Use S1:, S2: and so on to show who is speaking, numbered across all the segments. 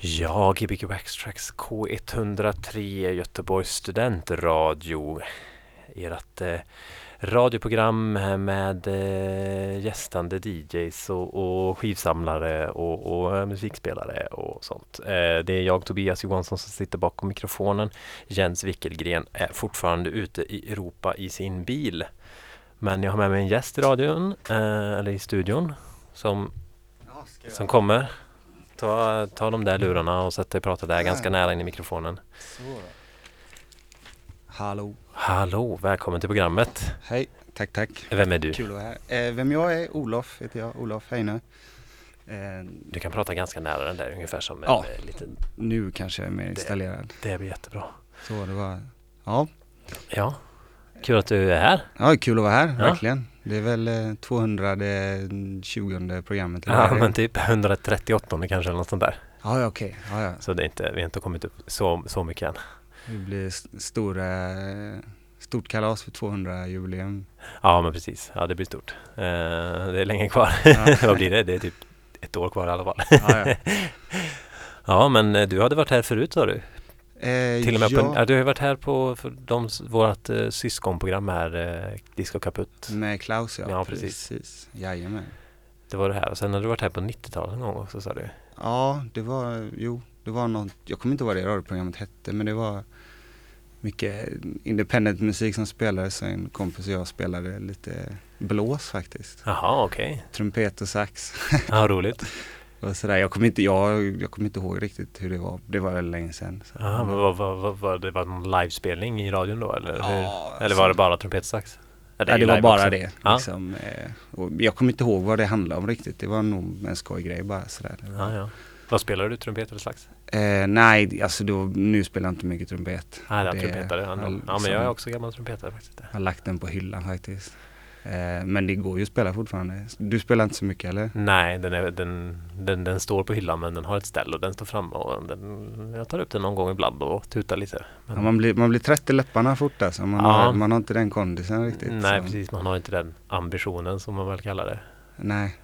S1: Ja, Gbg Waxtrax K103 Göteborgs studentradio. Ert eh, radioprogram med eh, gästande DJs och, och skivsamlare och, och eh, musikspelare och sånt. Eh, det är jag Tobias Johansson som sitter bakom mikrofonen. Jens Wickelgren är fortfarande ute i Europa i sin bil. Men jag har med mig en gäst i radion, eh, eller i studion, som, som kommer. Ta, ta de där lurarna och sätt dig och prata där ganska nära in i mikrofonen.
S2: Så. Hallå.
S1: Hallå, välkommen till programmet.
S2: Hej, tack tack.
S1: Vem är du?
S2: Kul att vara här. Eh, vem jag är? Olof heter jag, Olof Heine. Eh,
S1: Du kan prata ganska nära den där ungefär som en
S2: Ja.
S1: eh, liten...
S2: nu kanske jag är mer installerad.
S1: Det blir jättebra.
S2: Så det var, ja.
S1: Ja, kul att du är här.
S2: ja, kul att vara här,
S1: Ja.
S2: verkligen. Det är väl eh, 220 programmet eller
S1: Ja, men typ 138 kanske eller något sånt där.
S2: Ja, okej. Ja, ja.
S1: Så det är inte, vi har inte kommit upp så, så mycket än.
S2: Det blir st- stora, eh, stort kalas för 200 jubileum.
S1: Ja, men precis. Ja, det blir stort. Eh, det är länge kvar.
S2: Ja.
S1: Vad blir det? Det är typ ett år kvar i alla fall.
S2: Ja,
S1: men eh, du hade varit här förut sa du?
S2: Eh,
S1: Till och med på,
S2: ja,
S1: ja, du har varit här på de, vårat eh, syskonprogram här, eh, Disco Kaputt.
S2: med Klaus ja.
S1: Ja, precis.
S2: precis. Jajamän.
S1: Det var det här och sen har du varit här på 90-talet en gång också sa du?
S2: Ja, det var, jo, det var något, jag kommer inte ihåg vad det radioprogrammet hette, men det var mycket independent musik som spelades. Så en kompis och jag spelade lite blås faktiskt.
S1: Jaha, okej.
S2: Trumpet och sax.
S1: Ja, roligt.
S2: och sådär. Jag kommer inte, jag, jag kommer inte ihåg riktigt hur det var. Det var länge sedan. Så.
S1: Ja, men vad, vad, vad, vad, det var någon livespelning i radion då eller? hur?
S2: Ja,
S1: eller var det bara trumpetsax? Ja,
S2: Ja, det var bara
S1: också.
S2: det.
S1: Ja.
S2: Liksom, eh, och jag kommer inte ihåg vad det handlade om riktigt. Det var nog en skojgrej bara sådär. Var-
S1: Ja, ja. Vad spelar du? Trumpet eller sax?
S2: Eh, nej, alltså då, nu spelar jag inte mycket trumpet.
S1: Nej, det trumpetare. Ja, ja, men jag är också gammal trumpetare faktiskt.
S2: Jag har lagt den på hyllan faktiskt. Eh, men det går ju att spela fortfarande. Du spelar inte så mycket eller?
S1: Nej, den, är, den, den, den står på hyllan men den har ett ställ och den står framme och den, jag tar upp den någon gång ibland och tutar lite. Men,
S2: Ja, man, blir, man blir trött i läpparna fort alltså. Man,
S1: Ja.
S2: har, man har inte den kondisen riktigt.
S1: nej,
S2: så.
S1: precis. Man har inte den ambitionen som man väl kallar det.
S2: Nej.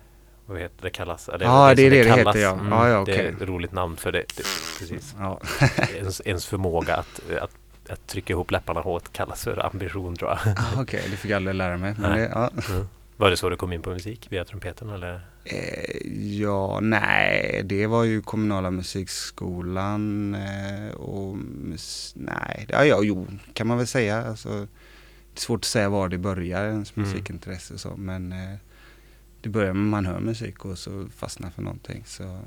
S1: Vad heter det? kallas? Ja,
S2: Ja,
S1: väl
S2: det är
S1: som
S2: det det
S1: kallas.
S2: heter, ja.
S1: Mm,
S2: Ja, ja,
S1: Det är ett roligt namn för det. det precis.
S2: Ja.
S1: ens, ens förmåga att, att, att trycka ihop läpparna hårt kallas för ambition tror jag.
S2: Ah, Okej, det fick jag aldrig lära mig. Det, ja.
S1: Mm. Var det så du kom in på musik? Via trumpeten eller?
S2: Eh, ja, nej, det var ju kommunala musikskolan eh, och mus- nej, ja, ja, jo, kan man väl säga. Alltså, det är svårt att säga var det börjar, ens
S1: Mm.
S2: musikintresse och så, men eh, det börjar med att man hör musik och så fastnar för någonting. Så.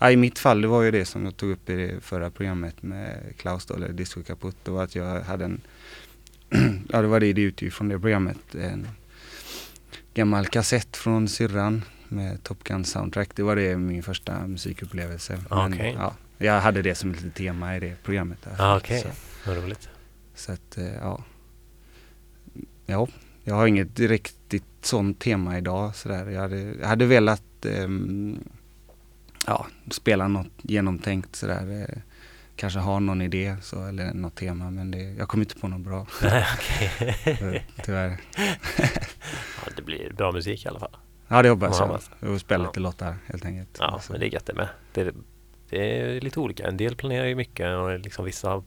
S2: Ja, I mitt fall, det var ju det som jag tog upp i det förra programmet med Klaus då, eller Disco Kaputt, det var att jag hade en, ja det var det det utgick från det programmet, en gammal kassett från syrran med Top Gun soundtrack. Det var det min första musikupplevelse. Men,
S1: Okej.
S2: ja, jag hade det som ett litet tema i det programmet. Där.
S1: Ah, okej.
S2: så,
S1: Vad roligt.
S2: så att, eh, ja. Ja, jag har inget riktigt sånt tema idag. Sådär. Jag, hade, jag hade velat ehm, ja, spela något genomtänkt sådär. Eh, kanske ha någon idé så, eller något tema men det, jag kom inte på något bra. Tyvärr.
S1: ja, det blir bra musik i alla fall.
S2: Ja det hoppas
S1: Ja,
S2: jag. Och spela
S1: Ja.
S2: lite låtar helt enkelt.
S1: Ja,
S2: Så.
S1: men det är gött det med. Det, det är lite olika. En del planerar ju mycket och liksom vissa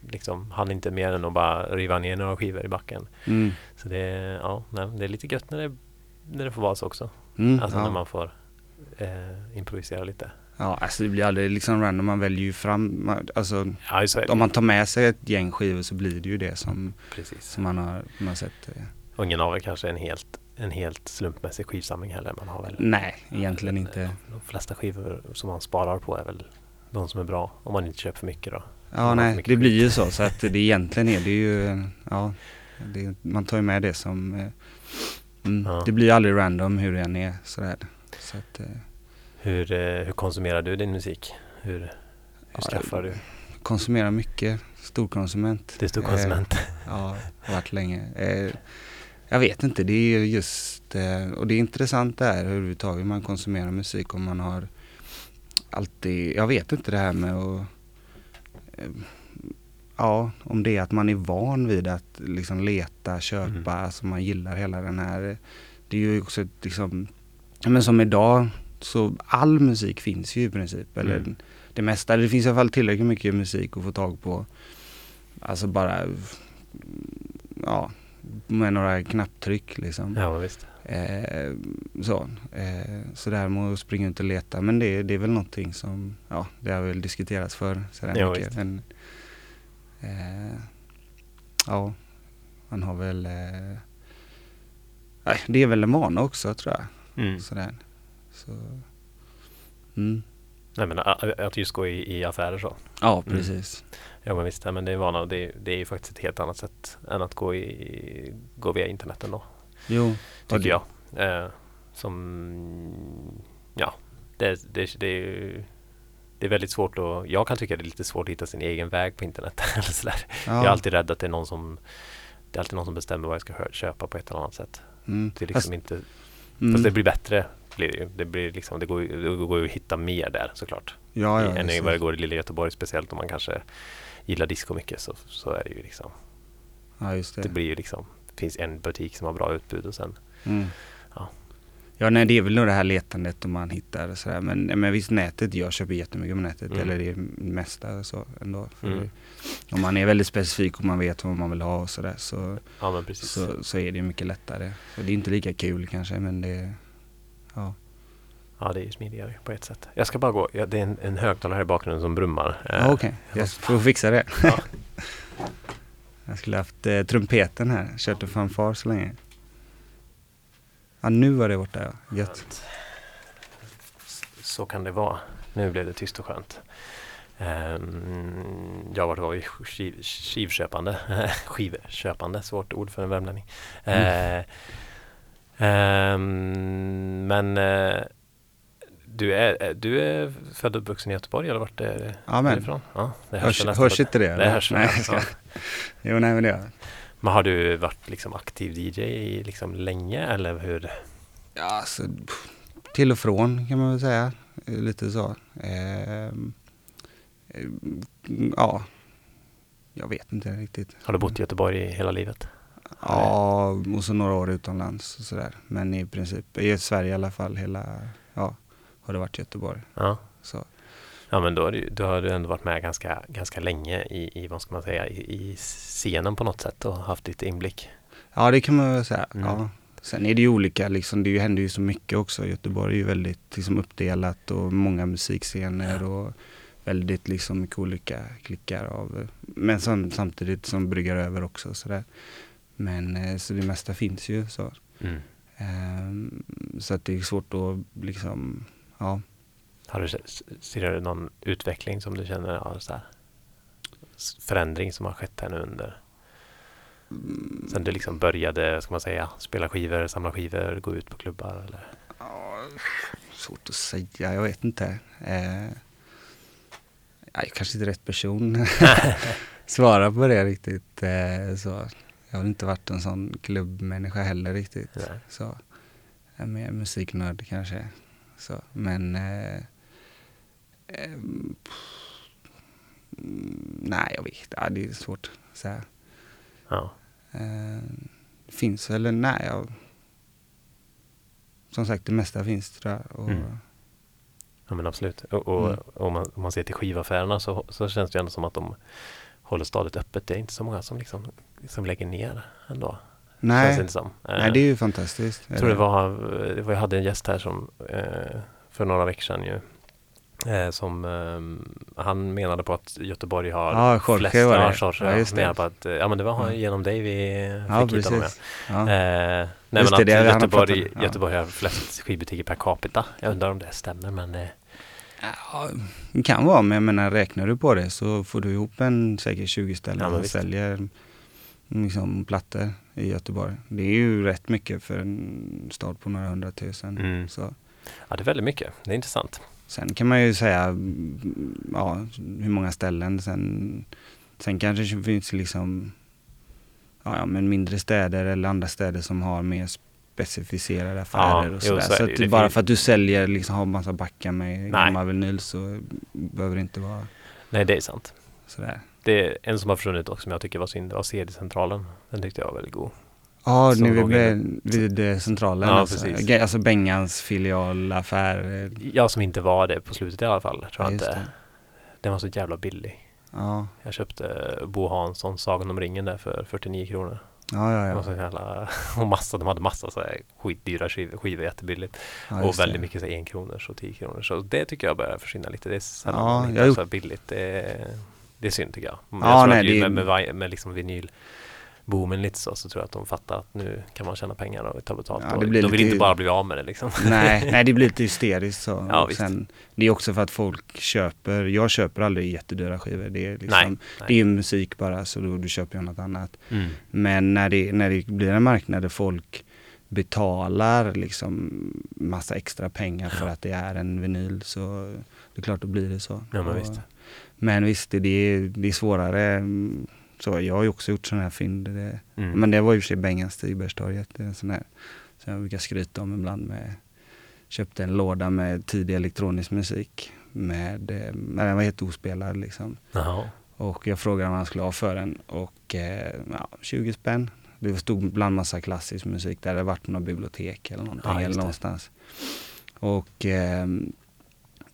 S1: liksom hann inte mer än att bara riva ner några skivor i backen.
S2: Mm.
S1: Så det, ja, nej, det är lite gött när det, när det får vara så också.
S2: Mm,
S1: Alltså när
S2: ja.
S1: man får eh, improvisera lite.
S2: ja, alltså det blir aldrig liksom random. Man väljer ju fram, alltså
S1: Ja,
S2: om man tar med sig ett gäng skivor så blir det ju det som,
S1: Precis.
S2: som man har, man har sett. eh.
S1: Och ingen av er kanske en helt, en helt slumpmässig skivsamling heller. Man har väl
S2: Nej, egentligen inte.
S1: De flesta skivor som man sparar på är väl de som är bra. Om man inte köper för mycket då.
S2: Ja, nej, det blir ju så. Så att det egentligen är det ju, eh, ja, det, man tar ju med det som, eh, mm,
S1: Ja.
S2: det blir aldrig random hur det än är. Sådär. Så att, eh,
S1: Hur, eh, hur konsumerar du din musik? Hur, hur
S2: Ja,
S1: skaffar du?
S2: konsumera mycket, storkonsument.
S1: Du är stor konsument.
S2: Ja, varit länge. Eh, jag vet inte, det är ju just, eh, och det är intressant det här överhuvudtaget man konsumerar musik om man har alltid, jag vet inte det här med att, eh, ja, om det är att man är van vid att liksom leta, köpa,
S1: Mhm.
S2: alltså man gillar hela den här, det är ju också ett, liksom, men som idag Så all musik finns ju i princip. Eller
S1: Mm.
S2: det mesta. Det finns i alla fall tillräckligt mycket musik att få tag på. Alltså bara, ja, med några knapptryck liksom.
S1: Ja, visst.
S2: Eh, så, eh, så det här med att springa ut och leta, men det, det är väl någonting som, ja, det har väl diskuterats för sådär
S1: Ja,
S2: mycket.
S1: visst.
S2: Men, eh, ja, man har väl, eh, det är väl en vana också tror jag.
S1: Mm.
S2: Sådär. Så, mm.
S1: Nej, men att just gå i, i affärer så.
S2: Ja,
S1: Mm.
S2: precis.
S1: Ja, men visst. Men det är vana det, det är ju faktiskt ett helt annat sätt än att gå, i, gå via internet ändå.
S2: Jo,
S1: Tycker
S2: det-
S1: jag. Eh, som, ja, det, det, det, är ju- det är väldigt svårt att, jag kan tycka det är lite svårt att hitta sin egen väg på internet. eller sådär.
S2: Ja,
S1: Jag är alltid rädd att det är någon som det är alltid någon som bestämmer vad jag ska köpa på ett eller annat sätt.
S2: mm.
S1: Det är liksom
S2: Fast-
S1: inte,
S2: mm.
S1: fast det blir bättre. Blir det, ju. det, blir liksom, det, går, det går ju att hitta mer där såklart.
S2: ja, ja,
S1: än vad det går i lilla Göteborg. Speciellt om man kanske gillar disco mycket så, så är det ju liksom.
S2: ja, det.
S1: Det blir ju liksom. Det finns en butik som har bra utbud och sen.
S2: Mm.
S1: Ja.
S2: Nej det är väl nog det här letandet om man hittar och sådär. Men, men visst nätet, jag köper jättemycket på nätet.
S1: Mm.
S2: Eller det mesta så ändå. För
S1: Mm.
S2: Om man är väldigt specifik och man vet vad man vill ha och sådär så,
S1: Ja
S2: så, så är det mycket lättare. Så det är inte lika kul kanske men det, ja.
S1: Ja det är ju smidigare på ett sätt. Jag ska bara gå. Ja, det är en, en högtalare här i bakgrunden som brummar. Eh,
S2: Ja, Okej, jag får fixa det.
S1: Ja.
S2: jag skulle haft eh, trumpeten här, kört en fanfar så länge. Ja nu var det borta ja, gött.
S1: Så kan det vara. Nu blev det tyst och skönt. Ehm, jag har varit i skiv, skivköpande. Skivköpande, svårt ord för en värmlänning.
S2: Mm.
S1: Eh, ehm, men eh, du, är, du är född och uppvuxen i Göteborg eller vart är
S2: Ja men,
S1: ifrån? Ja, det
S2: hörs, hörs inte det?
S1: Det hörs.
S2: Nej,
S1: ja.
S2: jag ska.
S1: Ja.
S2: Jo nej men det gör.
S1: Men har du varit liksom aktiv DJ liksom länge eller hur?
S2: Ja, alltså, till och från kan man väl säga. Eh, Lite så. Ehm, ja, jag vet inte riktigt.
S1: Har du bott i Göteborg i hela livet?
S2: Ja, och så några år utomlands och sådär. Men i princip, i Sverige i alla fall, hela, ja, har det varit Göteborg.
S1: Ja.
S2: Så.
S1: Ja men då, det ju- då har du ändå varit med ganska, ganska länge i, i, vad ska man säga, i, i scenen på något sätt och haft lite inblick.
S2: Ja, det kan man väl säga.
S1: Mm.
S2: Ja. Sen är det ju olika, liksom, det händer ju så mycket också. Göteborg är ju väldigt liksom, uppdelat och många musikscener och väldigt liksom, mycket olika klickar av, men som, samtidigt som bryggar över också. Sådär. Men eh, så det mesta finns ju så.
S1: Mm.
S2: Ehm, så att det är svårt att liksom, ja.
S1: Har du, se- ser du någon utveckling som du känner, ja, så här, förändring som har skett här nu under Sen du liksom började, ska man säga, spela skivor, samla skivor, gå ut på klubbar eller?
S2: Ja, svårt att säga, jag vet inte. Eh, jag är kanske inte rätt person svara på det riktigt. Eh, så. Jag har inte varit en sån klubbmänniska heller riktigt.
S1: Nej.
S2: Så. Jag är mer musiknörd kanske. Så. Men eh, mm, nej, jag vet ja, Det är svårt att säga.
S1: Ja.
S2: Eh, finns eller nej. Jag, som sagt, det mesta finns tror jag. Och,
S1: Mm. Ja men absolut. Och, och
S2: Mm.
S1: om, man, om man ser till skivaffärerna så, så känns det ändå som att de håller stadigt öppet. Det är inte så många som liksom som lägger ner ändå. Känns det
S2: nej, nej, det är ju fantastiskt.
S1: Jag tror det var, det var, jag hade en gäst här som eh, för några veckor sedan ju. Eh, som eh, han menade på att Göteborg har
S2: Ja, Jorge var det.
S1: ja, Jorge,
S2: Ja,
S1: ja,
S2: just det.
S1: på att, eh, ja men det var
S2: Ja.
S1: genom dig vi
S2: Ja,
S1: fick hit honom.
S2: precis.
S1: Ja.
S2: Ja.
S1: Eh, nej
S2: Just
S1: men
S2: det,
S1: att
S2: det
S1: Göteborg,
S2: ja.
S1: Göteborg har flest skivbutiker per capita. Jag undrar om det stämmer men eh,
S2: Ja, det kan vara, men jag menar räknar du på det så får du ihop en säkert 20 ställen
S1: Ja,
S2: som
S1: visst.
S2: säljer liksom, plattor i Göteborg. Det är ju rätt mycket för en stad på några hundratusen.
S1: Mm.
S2: Så.
S1: ja det är väldigt mycket. Det är intressant.
S2: Sen kan man ju säga ja, hur många ställen. Sen, sen kanske det finns liksom ja, ja, men mindre städer eller andra städer som har mer specificerade affärer
S1: Ja,
S2: och sådär.
S1: så
S2: Så,
S1: det
S2: bara för att du säljer, liksom har massa backar med
S1: Nej.
S2: gammal vinyl så behöver det inte vara
S1: Nej det är sant.
S2: sådär.
S1: Det är en som har försvunnit också som jag tycker var synd. Det var CD-centralen. Den tyckte jag var väldigt god.
S2: Ja, nu vid, vid eh, centralen.
S1: Ja,
S2: alltså.
S1: precis.
S2: Alltså Bengans filialaffär. eh,
S1: Ja, som inte var det på slutet i alla fall. Tror jag inte.
S2: det.
S1: Den var så jävla billig.
S2: Ja,
S1: Jag köpte Bo Hanssons Sagan om ringen där för 49 kronor.
S2: ja, ja. Ja.
S1: så jävla, och massa, de hade massa så här skitdyra skivor, skivor jättebilligt.
S2: ja
S1: och väldigt
S2: det.
S1: mycket så här en kronor och 10 kronor. Så det tycker jag börjar försvinna lite. Det är sällan
S2: Ja,
S1: man
S2: jag
S1: hittar så här billigt. Det är, det är synd tycker jag.
S2: Ja,
S1: jag tror
S2: nej,
S1: att ju
S2: det
S1: med, med, med liksom vinylboomen lite så, så tror jag att de fattar att nu kan man tjäna pengar och ta betalt.
S2: Ja, det blir
S1: de vill
S2: lite-
S1: inte bara bli av med det liksom.
S2: Nej, nej, det blir lite hysteriskt så.
S1: Ja,
S2: sen, det är också för att folk köper, jag köper aldrig jättedyra skivor. Det är, liksom,
S1: Nej, nej.
S2: Det är ju musik bara så då du köper jag något annat.
S1: Mm.
S2: Men när det, när det blir en marknad där folk betalar liksom massa extra pengar för att det är en vinyl så det är klart då blir det så.
S1: Ja, men visst.
S2: Men visst, det är, det är svårare. Så jag har ju också gjort sådana här fynd. Det,
S1: Mm.
S2: Men det var ju i och för sig Bengan Stigbergstorget. En sån här som jag brukar skryta om ibland med. Köpte en låda med tidig elektronisk musik. Med, eh, men den var helt ospelad liksom.
S1: Jaha.
S2: Och jag frågade vad han skulle ha för den och eh, ja, 20 spänn. Det stod bland massa klassisk musik där det varit på något bibliotek eller någonting
S1: Ja,
S2: eller någonstans. Och eh,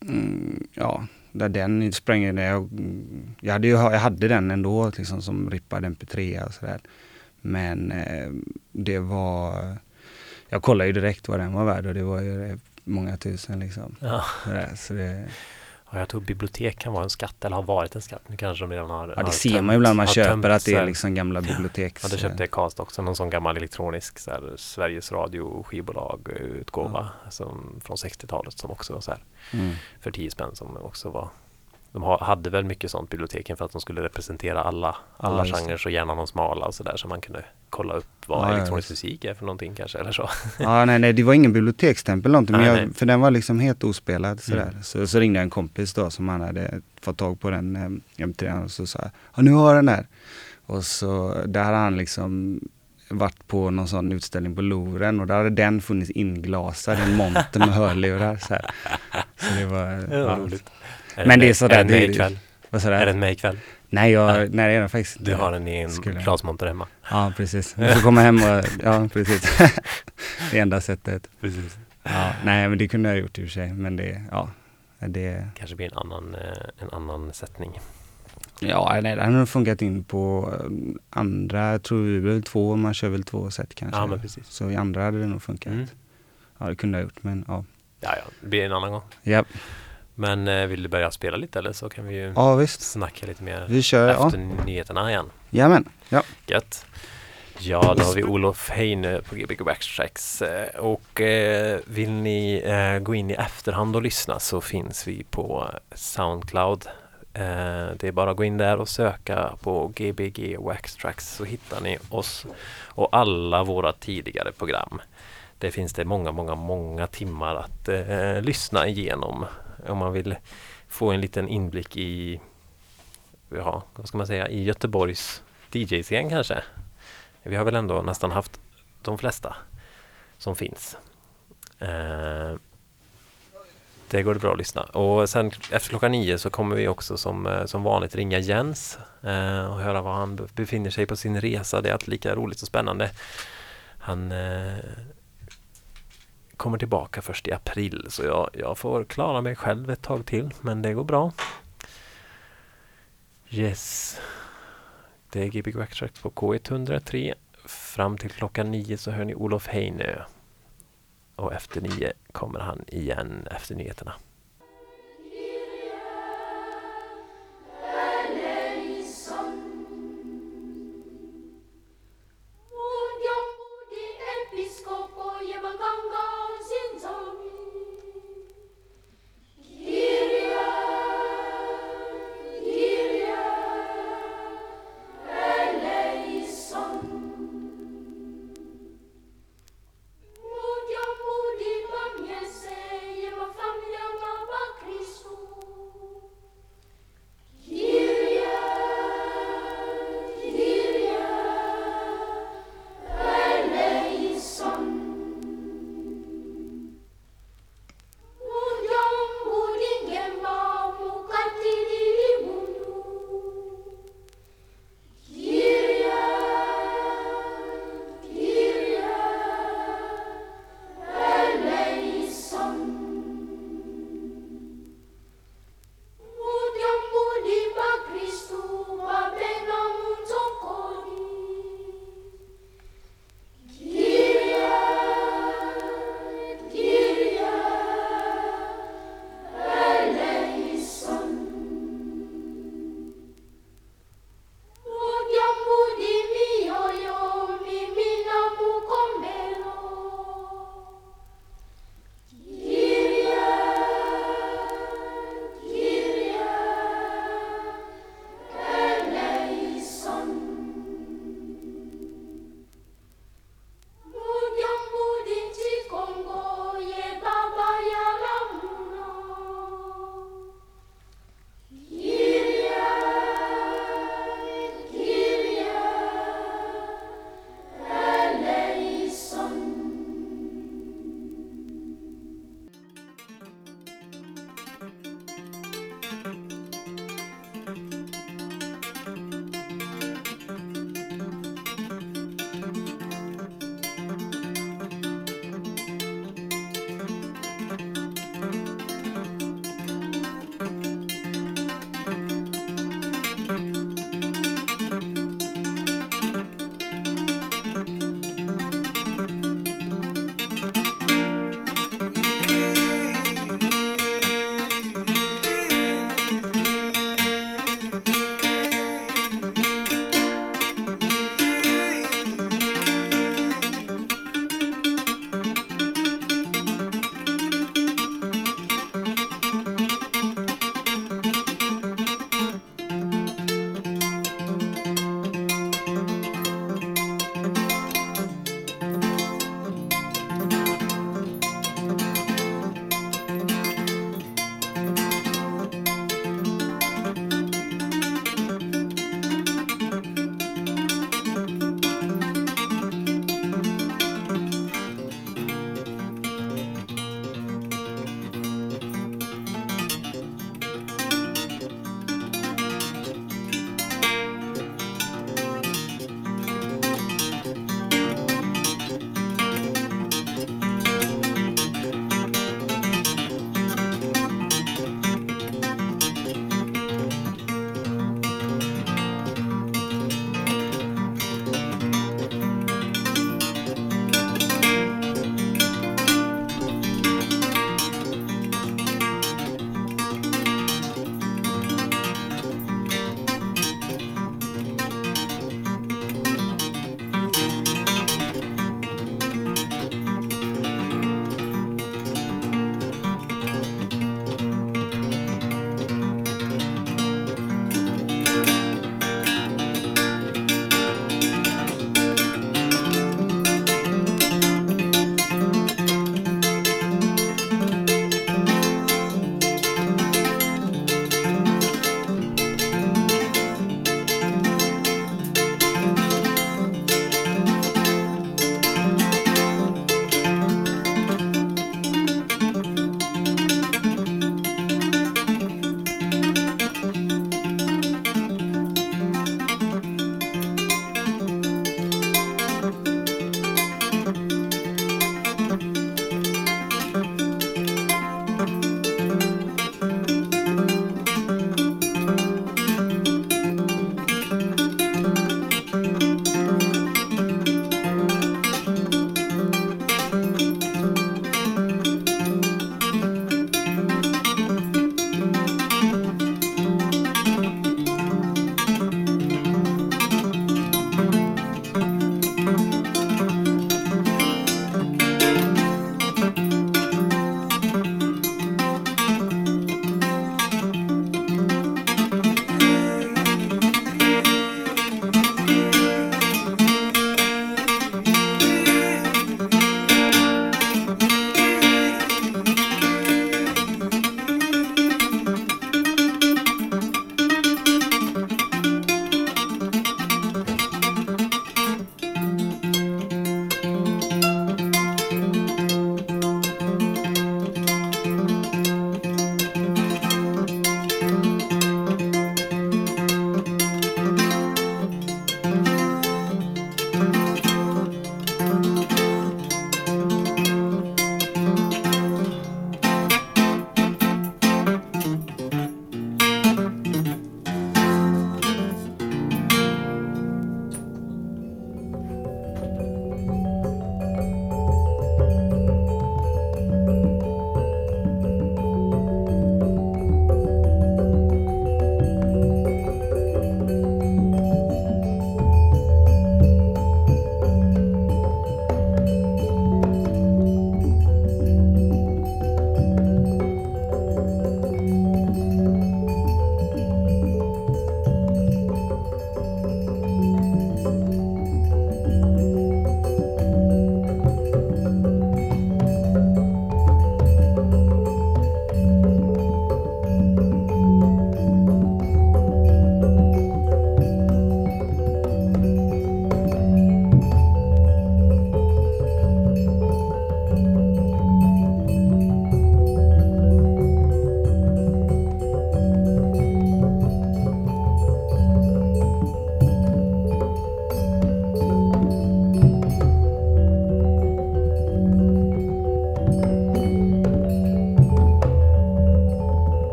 S2: mm, ja, där den sprang jag. Jag, jag, hade ju, jag hade den ändå liksom som rippad mp3 och sådär. Men eh, det var, jag kollade ju direkt vad den var värd och det var ju eh, många tusen liksom.
S1: Ja.
S2: Så det,
S1: Ja, jag tror bibliotek kan vara en skatt eller har varit en skatt. Nu kanske de redan har
S2: ja,
S1: har
S2: det ser
S1: tömt-
S2: man ju ibland man
S1: har
S2: köper
S1: tömt
S2: att det är liksom gamla biblioteks...
S1: Ja, det köpte jag Karlstad också. Någon sån gammal elektronisk så här, Sveriges Radio skivbolag eh, utgåva som, från 60-talet som också var så här
S2: Mm.
S1: för 10 spänn som också var de ha, hade väl mycket sånt biblioteken för att de skulle representera alla, alla
S2: Ja,
S1: genrer och gärna de smala och sådär så man kunde kolla upp vad
S2: Ja,
S1: elektronisk musik är för någonting kanske eller så.
S2: Ja, nej, nej, det var ingen biblioteksstämpel eller någonting, men
S1: Nej,
S2: jag,
S1: nej.
S2: för den var liksom helt ospelad sådär.
S1: Mm.
S2: Så, så ringde jag en kompis då som han hade fått tag på den eh, M3 och så sa jag, ja nu har jag den här. Och så där hade han liksom varit på någon sån utställning på Louvren och där hade den funnits inglasad en monter med hörlurar. Så, här. så det var, ja.
S1: roligt.
S2: Men det är sådär,
S1: Är den med
S2: det-
S1: ikväll?
S2: Vad sa du?
S1: Är den med ikväll?
S2: Nej, jag,
S1: Nej.
S2: nej, det är den faktiskt
S1: Du har den i en
S2: Skulle
S1: glasmonter hemma?
S2: Ja, precis. Du får komma hem och, ja precis. det enda sättet.
S1: Precis.
S2: Ja, nej men det kunde jag gjort i och för sig. Men det, ja. Det,
S1: Kanske blir en annan, eh, en annan sättning.
S2: ja, nej, det hade nog funkat in på eh, andra, tror vi väl två, man kör väl två set kanske.
S1: Ja, men precis.
S2: Så i andra hade det nog funkat.
S1: Mm.
S2: Ja, det kunde jag gjort, men ja.
S1: Ja, ja, det blir en annan gång.
S2: Ja,
S1: Men eh, vill du börja spela lite eller så kan vi ju
S2: ja visst.
S1: snacka lite mer
S2: Vi kör, ja.
S1: efter nyheterna igen.
S2: Jajamän. Ja.
S1: Gött. Ja, då har vi Olof Heine på Gbg Backtracks. Eh, Och eh, vill ni eh, gå in i efterhand och lyssna så finns vi på Soundcloud. Eh, det är bara att gå in där och söka på Gbg Waxtracks så hittar ni oss och alla våra tidigare program. Det finns det många, många, många timmar att eh, lyssna igenom om man vill få en liten inblick i, ja, vad ska man säga, i Göteborgs DJ-scen kanske. Vi har väl ändå nästan haft de flesta som finns. Eh, det går det bra att lyssna. Och sen efter klockan nio så kommer vi också som, eh, som vanligt ringa Jens eh, och höra var han befinner sig på sin resa. Det är alltid lika roligt och spännande. Han eh, kommer tillbaka först i april så jag, jag får klara mig själv ett tag till men det går bra. Yes. Det är Gbg Backtrack på K103. Fram till klockan nio så hör ni Olof Heinö. Och efter nio kommer han igen efter nyheterna.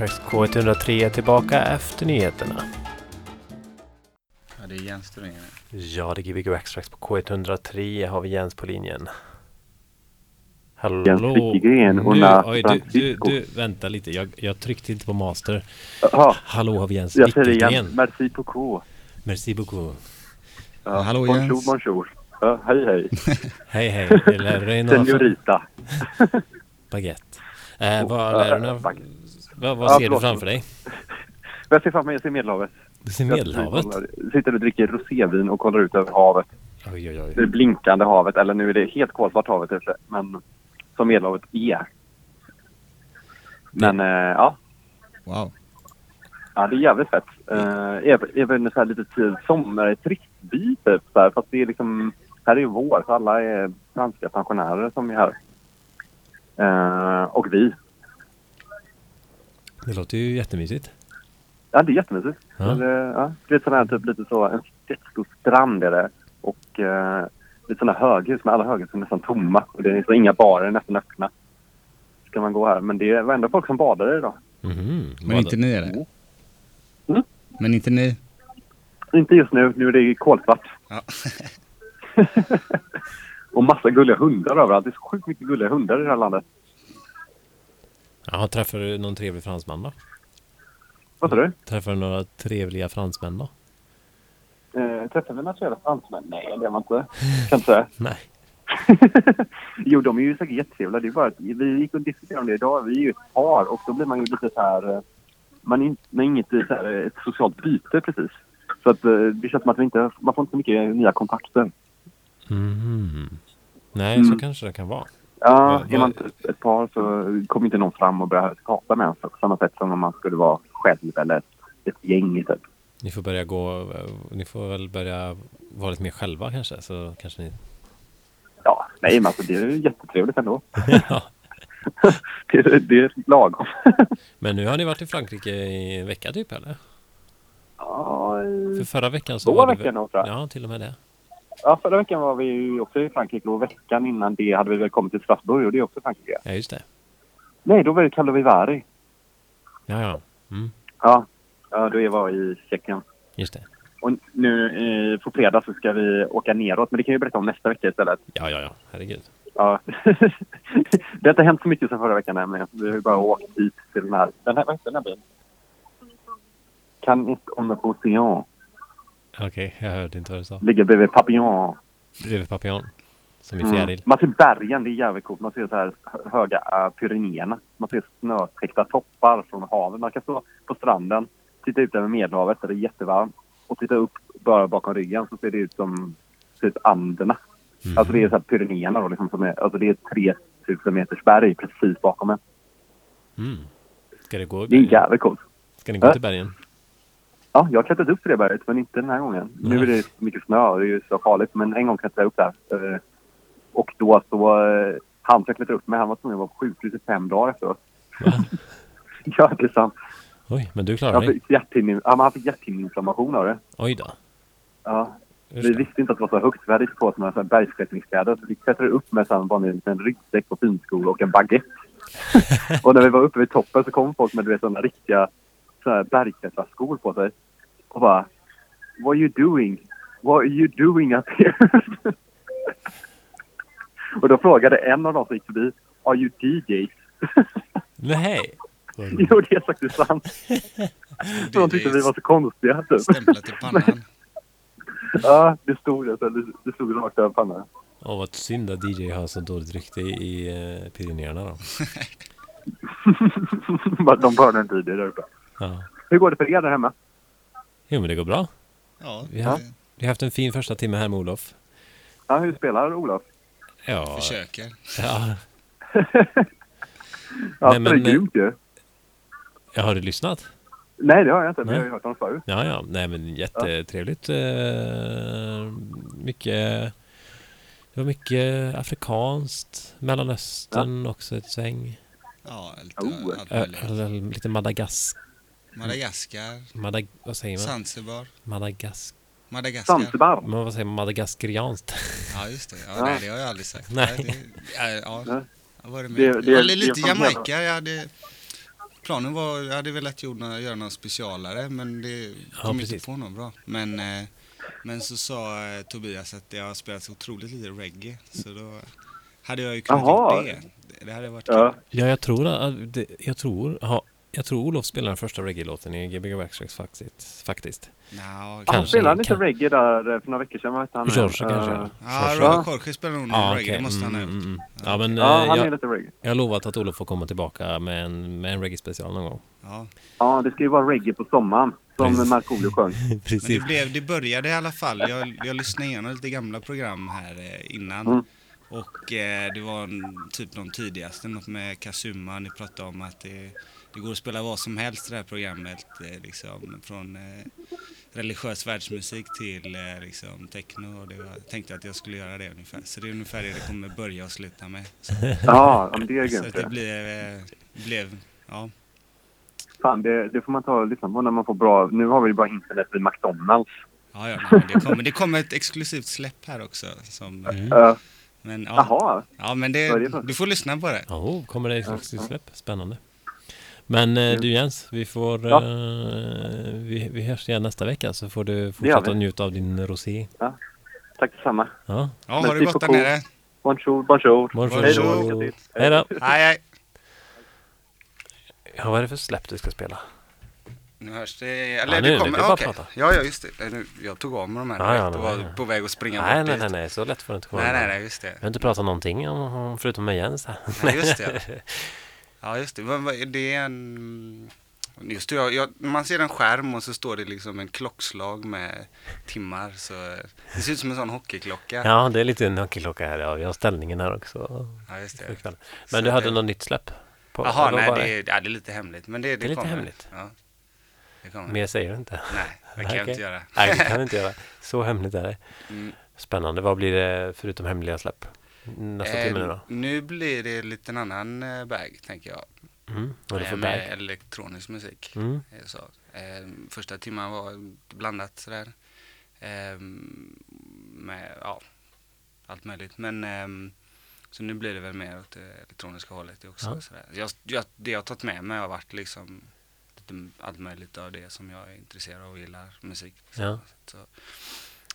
S1: Waxtrax K103 är tillbaka efter nyheterna.
S2: Ja, det är Jens Thorén.
S1: Ja, det är Gbg Waxtrax på K103 har vi Jens på linjen. Hallå?
S3: Jens och
S1: Nu,
S3: Nat
S1: oj, du, du, du, vänta lite. Jag, jag tryckte inte på master.
S3: Jaha,
S1: Hallå, har vi Jens
S3: jag säger igen. Merci beaucoup.
S1: Merci beaucoup.
S3: Ja,
S2: Hallå,
S3: bonjour,
S2: Jens.
S3: bonjour. Ja, hej, hej.
S1: Hej, hej. Några
S3: Senorita.
S1: baguette. Eh, vad du
S3: baguette.
S1: Vad, vad
S3: Ja,
S1: ser du
S3: förlåt.
S1: framför dig?
S3: Jag ser framför mig, jag ser Medelhavet.
S1: Du ser
S3: Jag
S1: Medelhavet?
S3: kollar- sitter och dricker rosévin och kollar ut över havet.
S1: Oj, oj, oj.
S3: Det blinkande havet, eller nu är det helt kolsvart havet ute, men som Medelhavet är. Men eh, ja,
S2: Wow.
S3: ja, det är jävligt fett. Uh, även så här lite tid, sommar, turistby typ. Så här, fast det är liksom, här är ju vår, så alla är franska pensionärer som är här. Eh, och vi.
S1: Det låter ju jättemysigt.
S3: Ja, det är jättemysigt. Ja. Det, ja, det är sån här typ lite så, en jättestor strand är det. Och eh, lite sådana höghus, men alla höghus är nästan tomma. Och det är så inga barer nästan öppna. Ska man gå här. Men det var ändå folk som badade idag.
S1: Mhm.
S2: Men inte ni eller?
S3: Mm.
S2: Men inte ni?
S3: Inte just nu, nu är det kolsvart.
S2: Ja.
S3: och massa gulliga hundar överallt. Det är så sjukt mycket gulliga hundar i det här landet.
S1: Ja, träffar du någon trevlig fransman då?
S3: Vad sa du?
S1: Träffar du några trevliga fransmän då?
S3: Eh, träffade vi några trevliga fransmän? Nej, det var inte. Kan inte säga.
S1: Nej.
S3: jo, de är ju säkert jättetrevliga. Det är bara att vi gick och diskuterade om det idag. Vi är ju ett par och då blir man ju lite så här... eh, Man är inte, man är inget så här, ett socialt byte precis. Så att eh, det känns som att vi inte... Man får inte så mycket nya kontakter.
S1: Mhm. Nej, så
S3: Mm.
S1: kanske det kan vara.
S3: Ja, är man
S1: vad-
S3: ett, par så kommer inte någon fram och börjar prata med en på samma sätt som om man skulle vara själv eller ett, gäng typ.
S1: Ni får börja gå, ni får väl börja vara lite mer själva kanske, så kanske ni...
S3: Ja, nej men alltså det är ju jättetrevligt ändå.
S1: Ja.
S3: det, är- det är lagom.
S1: Men nu har ni varit i Frankrike i en vecka typ eller?
S3: ja,
S1: För förra veckan så
S3: Två
S1: var
S3: veckor nog, tror jag.
S1: Ja, till och med det.
S3: Ja, förra veckan var vi ju också i Frankrike och veckan innan det hade vi väl kommit till Strasbourg och det är också Frankrike.
S1: Ja, just det.
S3: Nej, då var det Vivari.
S1: Ja, ja. Mm,
S3: Ja, ja då var jag i Tjeckien.
S1: just det.
S3: Och nu eh, på fredag så ska vi åka neråt, men det kan jag berätta om nästa vecka istället.
S1: Ja, ja, ja. Herregud.
S3: Ja. det har inte hänt så mycket sedan förra veckan nämligen. Vi har ju bara åkt hit till den här, den här, vad heter den här? Kan inte on på Océan.
S1: Okej, jag hörde inte vad du sa.
S3: Ligger bredvid Papillon.
S1: Bredvid papillon. Som i
S3: Mm.
S1: fjäril.
S3: Man ser bergen, det är jävligt coolt. Man ser så här hö- höga uh, Pyrenéerna. Man ser snötäckta toppar från havet. Man kan stå på stranden, titta ut över Medelhavet där det är jättevarmt och titta upp bara bakom ryggen så ser det ut som ut Anderna.
S1: Mm.
S3: Alltså det är så här Pyrenéerna då liksom som är, alltså det är 3000 meters berg precis bakom en.
S1: Mm. Ska det gå i
S3: Det är
S1: bergen?
S3: jävligt coolt.
S1: Ska ni gå
S3: Äh?
S1: till bergen?
S3: Ja, jag har klättrat upp för det berget men inte den här gången. Nu är det mycket snö och det är ju så farligt men en gång klättrade jag upp där. Eh, Och då så, eh, han som klättrade upp med han var tvungen att vara på sjukhus i fem dagar efteråt.
S1: Va?
S3: Ja, det är sant.
S1: Oj, men du klarar
S3: Han
S1: dig.
S3: ja, men han fick hjärthinneinflammation av det.
S1: Oj då.
S3: Ja. Vi visste inte att det var så högt. Vi hade inte på oss några bergsklättringskläder. Så vi klättrade upp med en liten ryggsäck och finskor och en baguette. och när vi var uppe vid toppen så kom folk med du vet, sådana riktiga så här bergklättrarskor på sig. Och bara What are you doing? What are you doing up here? och då frågade en av dem som gick förbi Are you DJs?
S1: Nej!
S3: jo, det är faktiskt sant. Så de tyckte vi var så konstiga. Typ.
S2: Stämplat i pannan.
S3: Ja, det stod det. Det, stod rakt över pannan.
S1: Åh, vad synd att DJ har så dåligt rykte i, eh, Pyrenéerna då.
S3: de började inte i det där uppe.
S1: Ja.
S3: Hur går det för er där hemma?
S1: Jo, men det går bra.
S2: Ja,
S1: Vi har, vi har haft en fin första timme här med Olof.
S3: Ja, hur spelar Olof?
S1: Ja,
S2: försöker.
S1: ja.
S3: Ja,
S1: Nej,
S3: det är
S1: men,
S3: grymt ju.
S1: ja, har du lyssnat?
S3: Nej, det har jag inte. Men
S1: Nej.
S3: jag har ju hört honom förut.
S1: Ja, ja. Nej, men jättetrevligt. Eh, mycket... Det var mycket afrikanskt, Mellanöstern också ett sväng.
S2: Ja, lite
S3: Oh.
S1: lite Madagas...
S2: Madagaskar,
S1: Madag, vad säger man?
S2: Zanzibar,
S1: Madagas...
S2: Madagaskar.
S3: Zanzibar.
S1: Men vad säger man? Madagaskarianskt?
S2: Ja, just det. Ja,
S3: Ja.
S2: nej, det har jag aldrig sagt.
S1: Nej.
S2: det, ja, ja,
S3: Nej.
S2: jag var med.
S3: Det-
S2: Det,
S3: det- det
S2: lite Jamaica. Jag hade planen var, jag hade velat göra, göra någon specialare men det kom inte
S1: precis.
S2: på något bra. Men, eh, men så sa eh, Tobias att jag har spelat så otroligt lite reggae så då hade jag ju kunnat gjort det. Det- Det hade varit
S3: Ja.
S2: kul.
S1: Ja, jag tror att det, jag tror, ja, jag tror Olof spelade den första reggae-låten i Gbg Waxtrax faktiskt. faktiskt.
S3: Han
S1: Kanske,
S3: spelade inte
S1: kan-
S3: reggae där eh, för några veckor sedan. Vad hette han? nu?
S1: Jorge
S3: Eh,
S1: kanske?
S2: Ja,
S1: Jorge.
S2: Jorge spelar nog
S1: Ja,
S2: reggae,
S1: okej.
S2: det måste han ha
S1: Mm, mm, mm. Ja, men
S3: Ja,
S1: eh,
S3: han är
S1: jag,
S3: lite reggae.
S1: jag har lovat att Olof får komma tillbaka med en, med en reggae-special någon gång.
S2: Ja.
S3: Ja, det ska ju vara reggae på sommaren. Som. Markoolio sjöng.
S2: Men
S1: Precis.
S2: det, blev, det började i alla fall. Jag, jag lyssnade igenom lite gamla program här innan.
S3: Mm.
S2: Och eh, det var en, typ de tidigaste, något med Kazuma. Ni pratade om att det, det går att spela vad som helst i det här programmet. Eh, liksom, från eh, religiös världsmusik till eh, liksom, techno. Och det var, jag tänkte att jag skulle göra det ungefär. Så det är ungefär det det kommer börja och sluta med. Så,
S3: Ja, men det är
S2: så att
S3: grymt.
S2: det
S3: det.
S2: blev, eh, blev ja.
S3: Fan, det, det får man ta och lyssna på när man får bra... Nu har vi ju bara internet vid McDonalds.
S2: Ja, ja, det, kommer, det kommer ett exklusivt släpp här också. Som, eh,
S1: Mm.
S3: Uh,
S2: men, ja,
S3: Jaha.
S2: ja, men
S3: det
S2: du får lyssna på det.
S1: Ja, oh, kommer det ett släpp? Spännande. Men eh, du Jens, vi får...
S3: Ja.
S1: Eh, vi, vi hörs igen nästa vecka så får du fortsätta njuta av din rosé.
S3: Tack detsamma.
S1: Ja,
S2: Ja, har det
S3: Merci
S2: gott där nere.
S3: Bonjour, bonjour.
S1: Bonjour.
S3: Hej då.
S2: Bonjour.
S1: hej då!
S2: Hej, hej.
S1: Ja, vad är det för släpp du ska spela?
S2: Nu hörs det. Eller
S1: Ja, nu-
S2: det
S1: nu
S2: kommer. Ja,
S1: bara
S2: okej.
S1: prata.
S2: Ja, ja, just det. Nu- Jag tog av mig de här
S1: Ja, ja,
S2: och
S1: nej,
S2: var
S1: nej.
S2: på väg att springa
S1: Nej,
S2: bort
S1: nej, nej, nej, så lätt får det inte komma.
S2: Nej, nej, nej, just det.
S1: Vi har inte pratat någonting om, om förutom med Jens här.
S2: Nej, just det. Ja, just det. Det är en... Just det, jag, jag, man ser en skärm och så står det liksom en klockslag med timmar. Så det ser ut som en sån hockeyklocka.
S1: Ja, det är lite en hockeyklocka här. Ja, vi har ställningen här också.
S2: Ja, just det.
S1: kväll.
S2: Så
S1: Men du hade
S2: det-
S1: något nytt släpp? På,
S2: Jaha, nej, det är, ja, det är lite hemligt. Men det, det,
S1: Det är lite
S2: kommer.
S1: hemligt.
S2: Ja.
S1: Mer säger du inte.
S2: Nej, det kan jag inte göra.
S1: Nej, det kan du inte göra. Så hemligt är det.
S2: Mm.
S1: Spännande. Vad blir det förutom hemliga släpp? Nästa
S2: Eh,
S1: timme nu då?
S2: Nu blir det lite en annan eh, bag, tänker jag.
S1: Mm. Vad är det för
S2: Eh, med
S1: bag?
S2: elektronisk musik.
S1: Mm.
S2: Eh, Så, eh, första timmen var blandat sådär. Eh, med ja, allt möjligt. Men ehm, så nu blir det väl mer åt det elektroniska hållet också.
S1: Ja.
S2: Sådär. Jag, jag, det jag har tagit med mig har varit liksom lite allt möjligt av det som jag är intresserad av och gillar musik. liksom.
S1: Ja.
S2: Så,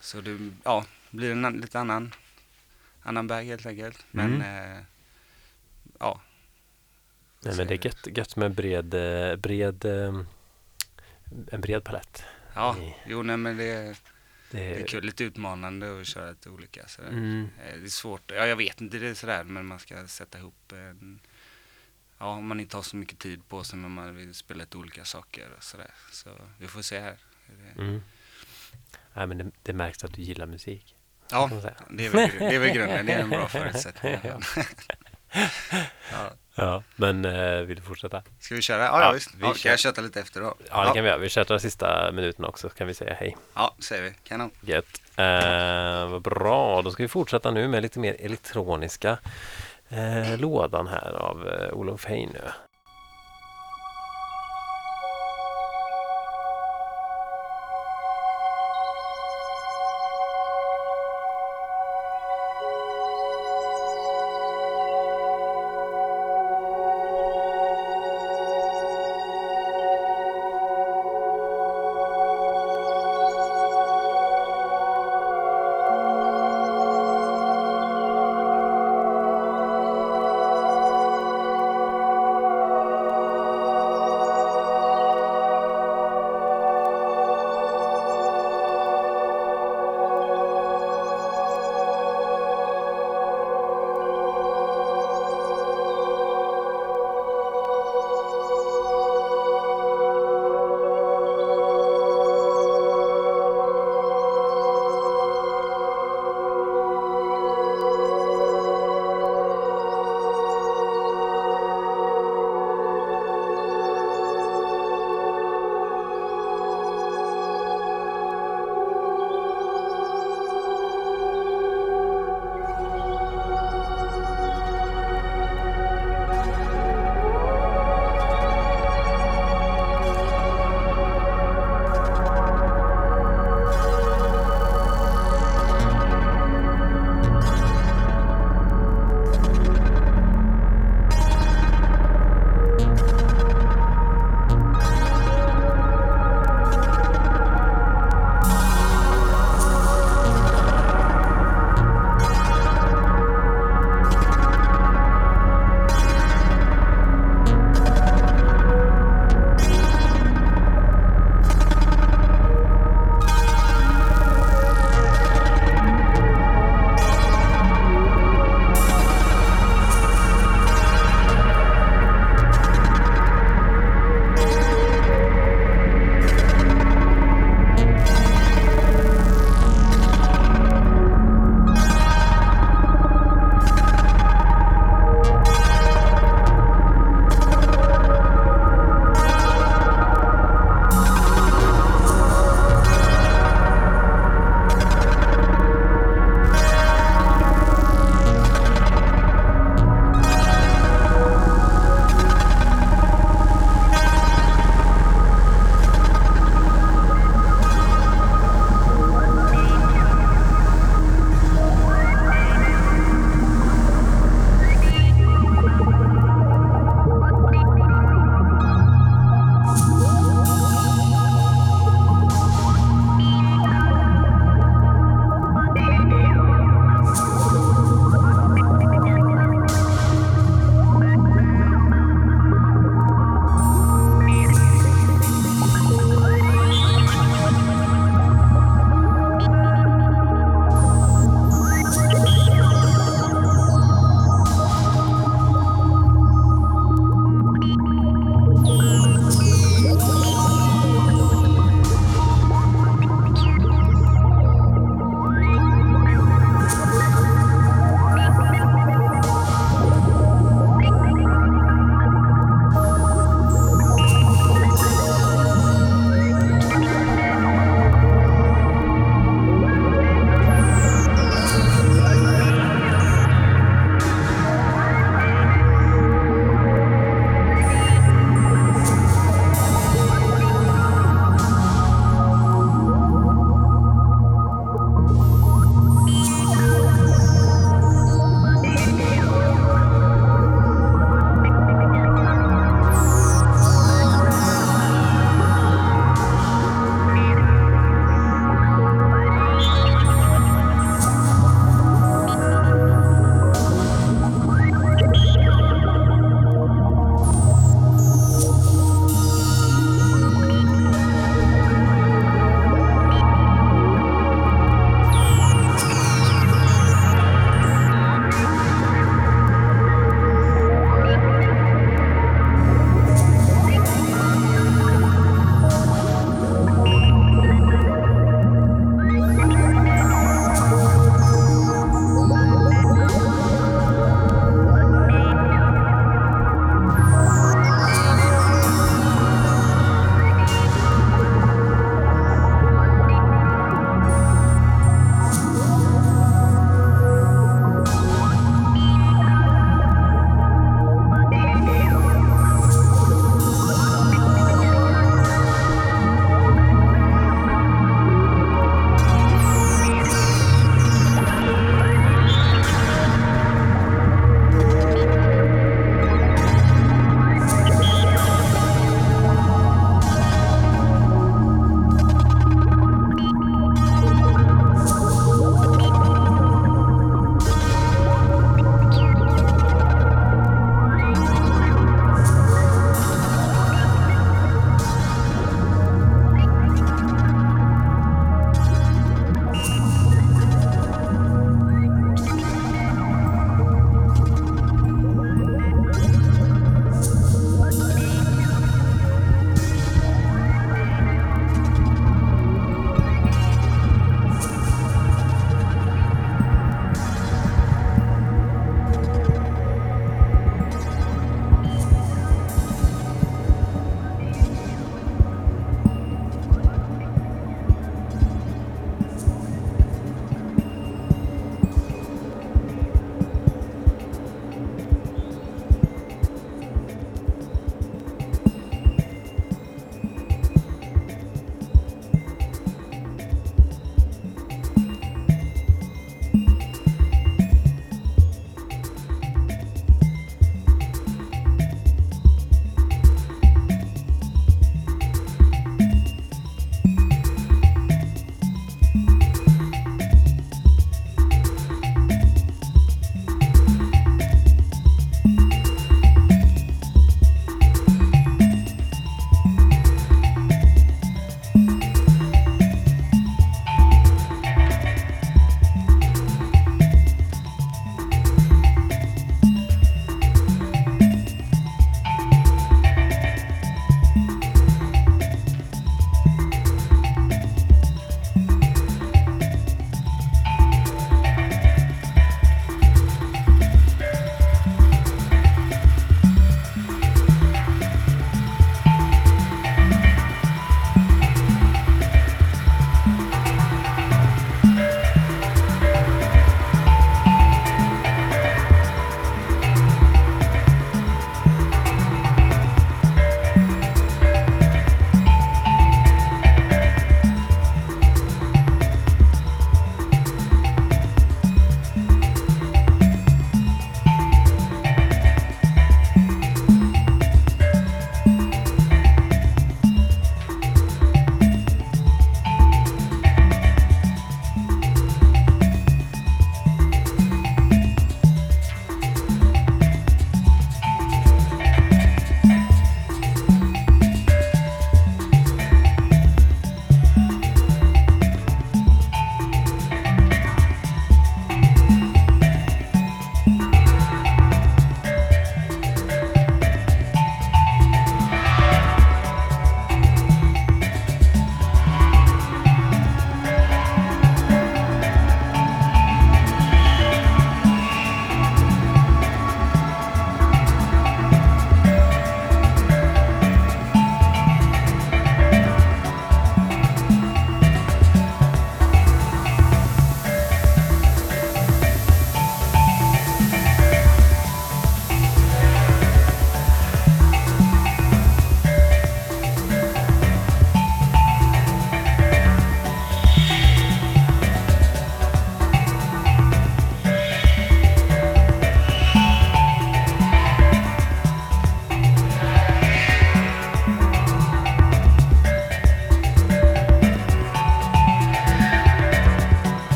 S2: så det ja, blir en lite annan, annan bag helt enkelt. Men
S1: Mm.
S2: eh, ja,
S1: Nej, men det är gött, gött med bred, eh, bred, eh, en bred palett.
S2: ja, jo nej men det
S1: Det
S2: Det är kul, lite utmanande att köra lite olika. Sådär.
S1: Mm.
S2: Eh, Det är svårt, ja jag vet inte det är sådär men man ska sätta ihop en, ja om man inte har så mycket tid på sig men man vill spela lite olika saker och sådär. Så vi får se här.
S1: Mm. Nej, men det, det märks att du gillar musik.
S2: Ja, det är, väl, det är väl grunden, det är en bra förutsättning. ja.
S1: Ja, men eh, vill du fortsätta?
S2: Ska vi köra? Ja,
S1: Ja,
S2: visst.
S1: vi
S2: Ja,
S1: kör.
S2: kan jag köta lite efter då?
S1: Ja, det kan vi göra. Vi chattar sista minuten också, så kan vi säga hej.
S2: Ja, säger vi. Kanon.
S1: Gött. Eh, vad bra, då ska vi fortsätta nu med lite mer elektroniska eh, lådan här av eh, Olof Heinö.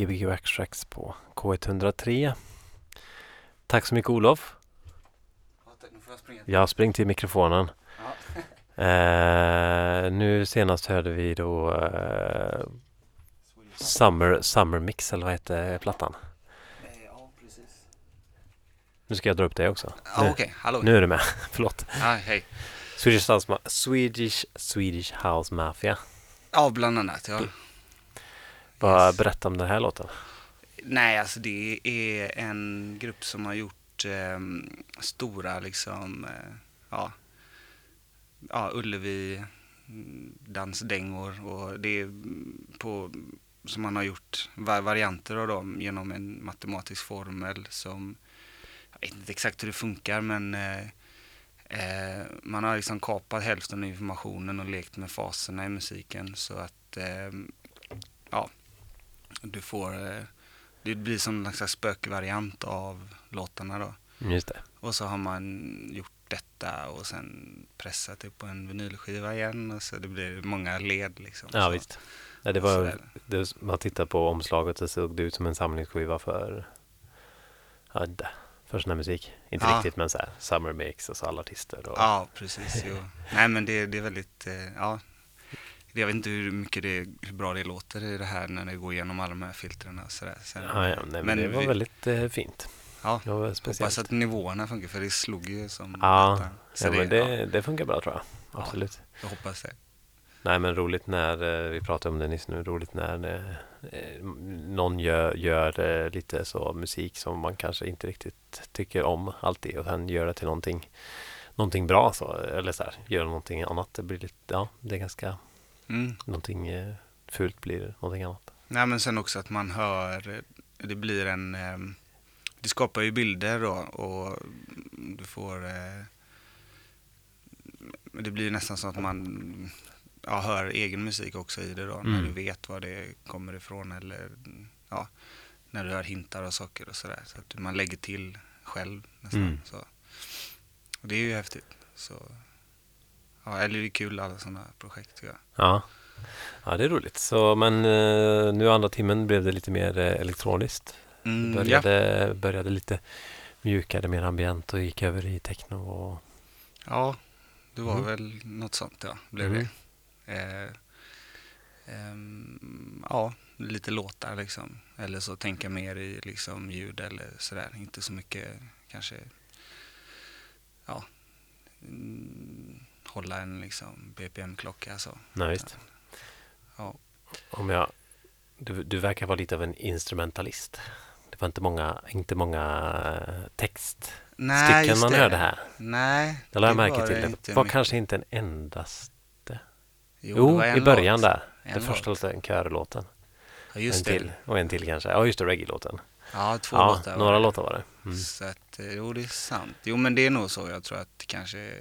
S1: Gbg Backtracks på K103. Tack så mycket Olof.
S2: Jag
S1: spring till mikrofonen. Eh, nu senast hörde vi då eh, Summer, Summer Mix eller vad heter plattan?
S2: Ja, precis.
S1: Nu ska jag dra upp det också.
S2: Ja,
S1: Nu,
S2: okej. Hallå.
S1: nu är du med. Förlåt.
S2: Ja, hej.
S1: Swedish House, Swedish, Swedish House Mafia.
S2: Ja, bland annat. Ja.
S1: Vad. Berätta om den här låten.
S2: Nej, alltså det är en grupp som har gjort eh, stora liksom, eh, ja, ja, Ullevi mm, dansdängor och det är på, som man har gjort va- varianter av dem genom en matematisk formel som, jag vet inte exakt hur det funkar men eh, eh, man har liksom kapat hälften av informationen och lekt med faserna i musiken så att, eh, ja, du får eh, det blir som en slags spökvariant av låtarna då.
S1: Just det.
S2: Och så har man gjort detta och sen pressat det på en vinylskiva igen och så det blir många led liksom.
S1: Ja
S2: så.
S1: visst. Nej, det var, det, man tittar på omslaget så såg det ut som en samlingsskiva för ja, för sån här musik. Inte
S2: Ja.
S1: riktigt men så här Summer Mix och så alla artister. Och,
S2: Ja, precis. Jo. Nej men det, det är väldigt, eh, ja. Jag vet inte hur mycket det, hur bra det låter i det här när det går igenom alla de här filtren och sådär. Sen,
S1: Ja, ja, nej, men,
S2: Men
S1: det var
S2: vi-
S1: väldigt eh, fint.
S2: ja,
S1: Det
S2: hoppas att nivåerna funkar för det slog ju som
S1: Ja, ja, men det,
S2: ja,
S1: det funkar bra tror jag.
S2: Ja.
S1: Absolut.
S2: jag hoppas det.
S1: Nej men roligt när, eh, vi pratade om det nyss nu, roligt när eh, eh, någon gör, gör eh, lite så musik som man kanske inte riktigt tycker om alltid och sen gör det till någonting, någonting bra så, eller så här, gör någonting annat. Det blir lite, ja, det är ganska,
S2: Mm.
S1: någonting eh, fult blir någonting annat.
S2: Nej men sen också att man hör, eh, det blir en, eh, det skapar ju bilder då och du får, eh, det blir nästan så att man ja, hör egen musik också i det då när
S1: Mm.
S2: du vet var det kommer ifrån eller ja, när du hör hintar och saker och sådär. Så att man lägger till själv nästan.
S1: Mm.
S2: Så. Och det är ju häftigt. Så, ja, eller det är kul alla sådana projekt tycker jag.
S1: Ja. ja, det är roligt. Så, men eh, nu andra timmen blev det lite mer eh, elektroniskt.
S2: Mm,
S1: Började, började lite mjukare, mer ambient och gick över i techno och
S2: Ja, det var
S1: Mm.
S2: väl något sånt ja, blev
S1: Mm.
S2: det. Eh, ehm, ja, lite låtar liksom. Eller så tänka mer i liksom ljud eller sådär. Inte så mycket kanske, ja, mm, hålla en liksom BPM-klocka så.
S1: Nej, visst.
S2: Ja.
S1: Om jag, du, du verkar vara lite av en instrumentalist. Det var inte många, inte många eh,
S2: Nej, just
S1: man
S2: det.
S1: hörde här.
S2: Nej,
S1: Det la jag märke till.
S2: det inte
S1: var
S2: mycket.
S1: kanske inte en endast.
S2: Jo,
S1: Jo,
S2: en
S1: i början
S2: låt.
S1: där.
S2: En
S1: Den första
S2: låt.
S1: låten, körlåten.
S2: Ja, just
S1: en
S2: det.
S1: till. Och en till kanske. Ja, just det, reggae-låten.
S2: Ja, två
S1: Ja,
S2: låtar
S1: några
S2: det.
S1: låtar var det. Mm.
S2: Så att, eh, jo det är sant. Jo men det är nog så. Jag tror att kanske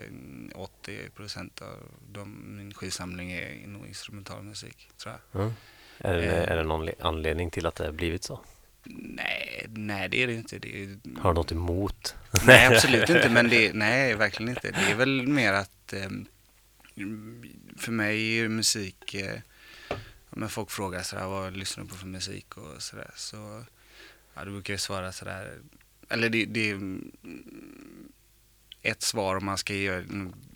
S2: 80% av de, min skivsamling är nog instrumental musik. Tror jag.
S1: Mm. Är, det,
S2: Eh.
S1: är det någon le- anledning till att det har blivit så?
S2: Nej, nej det är det inte. Det är,
S1: Har du något emot?
S2: Nej absolut inte. Men det, nej verkligen inte. Det är väl mer att eh, för mig är musik eh, men folk frågar sådär, vad lyssnar du på för musik och sådär. Så, ja, då brukar jag svara sådär, eller det, det är ett svar om man ska göra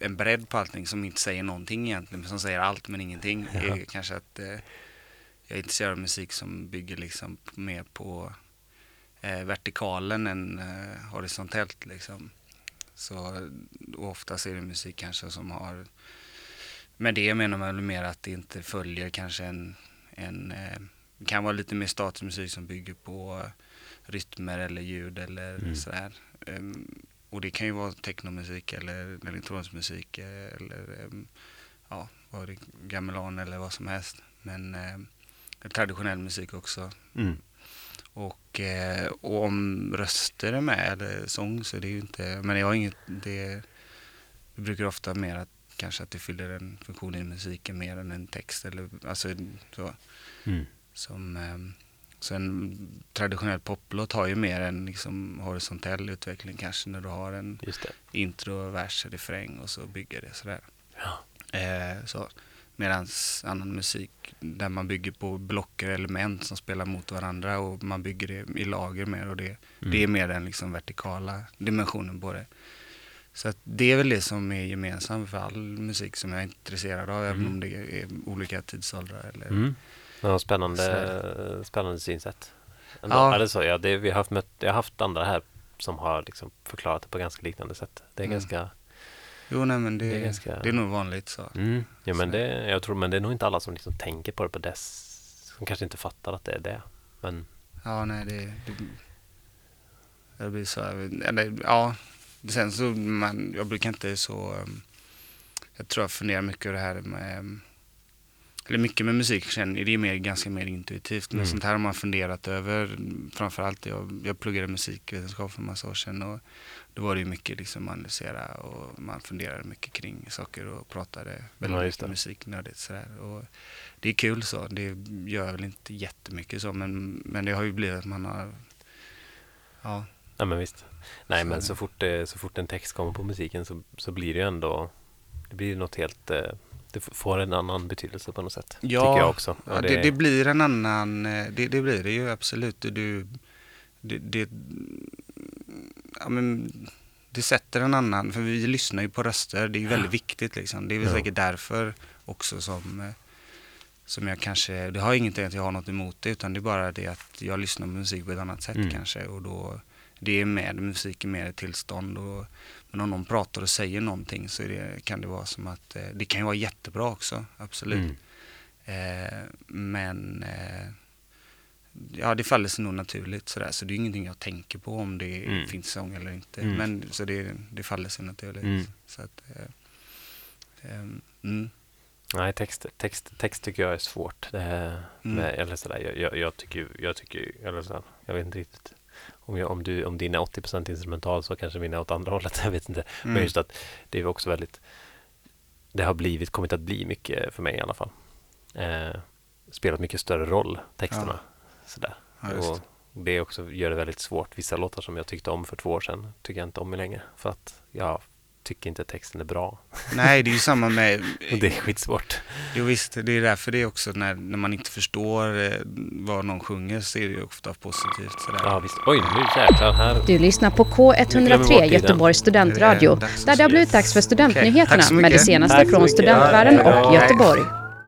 S2: en- bredd på allting som inte säger någonting egentligen, men som säger allt men ingenting.
S1: Ja.
S2: Är kanske att eh, jag är intresserad av musik som bygger liksom mer på eh, vertikalen än eh, horisontellt liksom. Så oftast är det musik kanske som har med det menar man väl mer att det inte följer kanske en, en eh, det kan vara lite mer statusmusik som bygger på rytmer eller ljud eller
S1: Mm.
S2: sådär. Ehm, och det kan ju vara technomusik eller elektronisk musik eh, eller um, ja, vad det, gamelan eller vad som helst. Men eh, traditionell musik också.
S1: Mm.
S2: Och, eh, och om röster är med eller sång så är det ju inte, men jag har inget, det, det brukar ofta mer att kanske att det fyller en funktion i musiken mer än en text eller alltså så.
S1: Mm.
S2: Som, eh, så en traditionell poplåt har ju mer en liksom horisontell utveckling kanske när du har en intro, vers, refräng och så bygger det sådär.
S1: Ja.
S2: Eh, så. Medan annan musik där man bygger på blocker element som spelar mot varandra och man bygger det i lager mer och det, det är mer den liksom vertikala dimensionen på det. Så det är väl det som är gemensamt för all musik som jag är intresserad av, även om det är olika tidsåldrar. Eller,
S1: Mm. Ja, spännande,
S2: Så
S1: spännande synsätt. Ändå.
S2: Ja.
S1: Ja. det så, ja, det, vi har haft mött, jag har haft andra här som har liksom förklarat det på ganska liknande sätt. Det är
S2: Mm.
S1: ganska...
S2: Jo, nej men det,
S1: Det är
S2: det är,
S1: ganska-
S2: nog vanligt så.
S1: Mm. Ja, men
S2: Så-
S1: det, jag tror, men det är nog inte alla som liksom tänker på det på dess... Som kanske inte fattar att det är det. Men
S2: Ja, nej det, det, det blir så. Eller, ja, sen så man, jag brukar inte så, um, jag tror jag funderar mycket över det här med, um, eller mycket med musik känner det är mer, ganska mer intuitivt. Men
S1: Mm.
S2: sånt här har man funderat över, framförallt jag, jag pluggade musikvetenskap för en massa år sedan och då var det ju mycket liksom analysera och man funderade mycket kring saker och pratade väldigt
S1: Ja,
S2: mycket
S1: det.
S2: musiknödigt sådär. Och det är kul så, det gör väl inte jättemycket så men, men det har ju blivit att man har, ja,
S1: Ja men visst. Nej
S2: Så
S1: men så fort, det, så fort en text kommer på musiken så, så blir det ju ändå Det blir något helt eh, Det får en annan betydelse på något sätt.
S2: Ja,
S1: tycker jag också.
S2: Ja, det, det blir en annan, eh, det, det blir det ju absolut. Du- det, det, ja, men, det sätter en annan, för vi lyssnar ju på röster, det är ju väldigt viktigt liksom. Det är väl
S1: Ja.
S2: säkert därför också som, eh, som jag kanske, det har ingenting att jag har något emot det, utan det är bara det att jag lyssnar på musik på ett annat sätt
S1: Mm.
S2: kanske. Och då, det är med, musik är mer ett tillstånd. Och, men om någon pratar och säger någonting så det, kan det vara som att, eh, det kan ju vara jättebra också, absolut.
S1: Mm.
S2: Eh, men eh, ja, det faller sig nog naturligt sådär. Så det är ingenting jag tänker på om det
S1: Mm.
S2: finns sång eller inte.
S1: Mm.
S2: Men så det, det faller sig naturligt.
S1: Mm.
S2: Så att, eh, ehm, mm.
S1: Nej, text, text, text tycker jag är svårt. Det här
S2: Mm.
S1: med, eller sådär, jag, jag, jag tycker jag tycker eller sådär, jag vet inte riktigt. Om, jag, om, du, om din är 80% instrumental så kanske min är åt andra hållet, jag vet inte. Men
S2: Mm.
S1: just att det är också väldigt Det har blivit, kommit att bli mycket för mig i alla fall. Eh, spelat mycket större roll, texterna. Sådär.
S2: Ja,
S1: och det också gör det väldigt svårt. Vissa låtar som jag tyckte om för två år sedan tycker jag inte om längre. För att jag tycker inte att texten är bra.
S2: Nej, det är ju samma med,
S1: Och det är skitsvårt.
S2: jo visst, det är därför det är också när, när man inte förstår eh, vad någon sjunger så är det ju ofta positivt sådär.
S1: Ja visst. Oj, nu jäklar. Här
S4: Du lyssnar på
S1: Nu glömmer vi bort
S4: K103
S1: tiden.
S4: Göteborgs studentradio,
S2: Det
S4: där det har blivit dags för studentnyheterna
S2: så
S4: med det senaste
S1: Tack
S4: från studentvärlden
S1: Ja, ja,
S4: och
S1: ja.
S4: Göteborg.